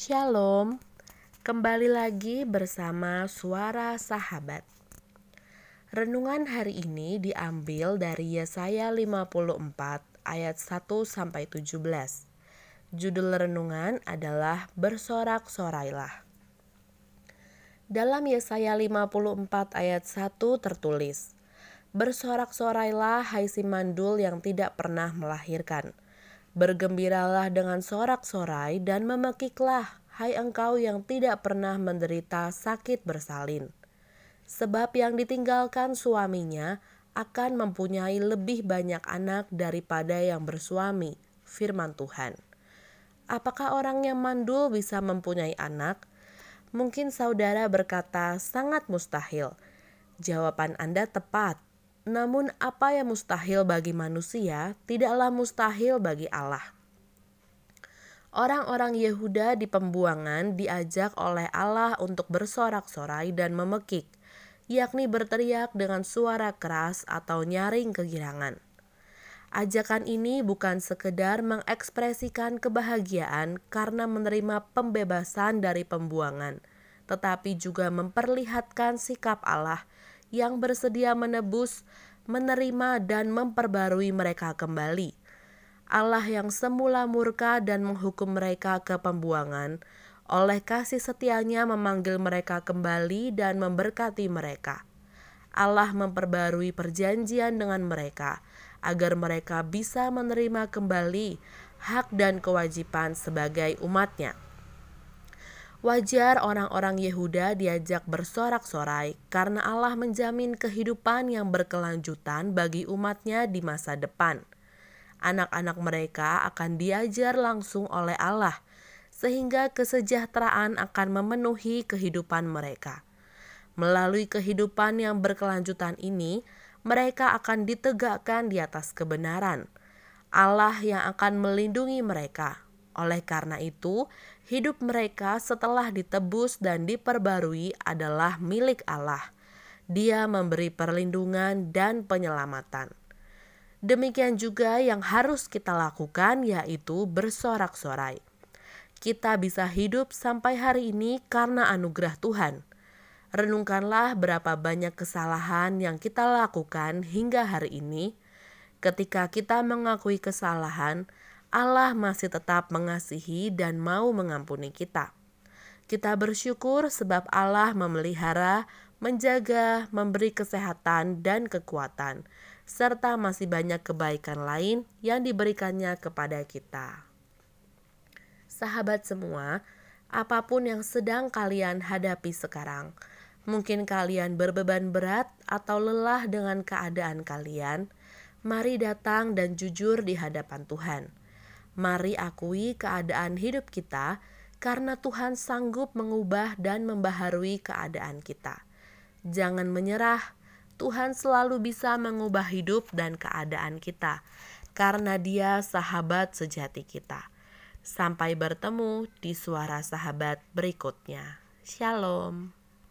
Shalom, kembali lagi bersama Suara Sahabat. Renungan hari ini diambil dari Yesaya 54 ayat 1 sampai 17. Judul renungan adalah Bersorak-sorailah. Dalam Yesaya 54 ayat 1 tertulis, Bersorak-sorailah hai si mandul yang tidak pernah melahirkan Bergembiralah dengan sorak-sorai dan memekiklah, hai engkau yang tidak pernah menderita sakit bersalin. Sebab yang ditinggalkan suaminya akan mempunyai lebih banyak anak daripada yang bersuami, firman Tuhan. Apakah orang yang mandul bisa mempunyai anak? Mungkin saudara berkata sangat mustahil. Jawaban Anda tepat namun apa yang mustahil bagi manusia tidaklah mustahil bagi Allah. Orang-orang Yehuda di pembuangan diajak oleh Allah untuk bersorak-sorai dan memekik, yakni berteriak dengan suara keras atau nyaring kegirangan. Ajakan ini bukan sekedar mengekspresikan kebahagiaan karena menerima pembebasan dari pembuangan, tetapi juga memperlihatkan sikap Allah yang bersedia menebus, menerima, dan memperbarui mereka kembali. Allah yang semula murka dan menghukum mereka ke pembuangan, oleh kasih setianya memanggil mereka kembali dan memberkati mereka. Allah memperbarui perjanjian dengan mereka, agar mereka bisa menerima kembali hak dan kewajiban sebagai umatnya. Wajar orang-orang Yehuda diajak bersorak-sorai karena Allah menjamin kehidupan yang berkelanjutan bagi umatnya di masa depan. Anak-anak mereka akan diajar langsung oleh Allah, sehingga kesejahteraan akan memenuhi kehidupan mereka. Melalui kehidupan yang berkelanjutan ini, mereka akan ditegakkan di atas kebenaran. Allah yang akan melindungi mereka, oleh karena itu, hidup mereka setelah ditebus dan diperbarui adalah milik Allah. Dia memberi perlindungan dan penyelamatan. Demikian juga yang harus kita lakukan, yaitu bersorak-sorai. Kita bisa hidup sampai hari ini karena anugerah Tuhan. Renungkanlah berapa banyak kesalahan yang kita lakukan hingga hari ini. Ketika kita mengakui kesalahan, Allah masih tetap mengasihi dan mau mengampuni kita. Kita bersyukur sebab Allah memelihara, menjaga, memberi kesehatan dan kekuatan, serta masih banyak kebaikan lain yang diberikannya kepada kita. Sahabat semua, apa pun yang sedang kalian hadapi sekarang, mungkin kalian berbeban berat atau lelah dengan keadaan kalian, mari datang dan jujur di hadapan Tuhan Mari akui keadaan hidup kita, karena Tuhan sanggup mengubah dan membaharui keadaan kita. Jangan menyerah, Tuhan selalu bisa mengubah hidup dan keadaan kita, karena Dia sahabat sejati kita. Sampai bertemu di suara sahabat berikutnya. Shalom.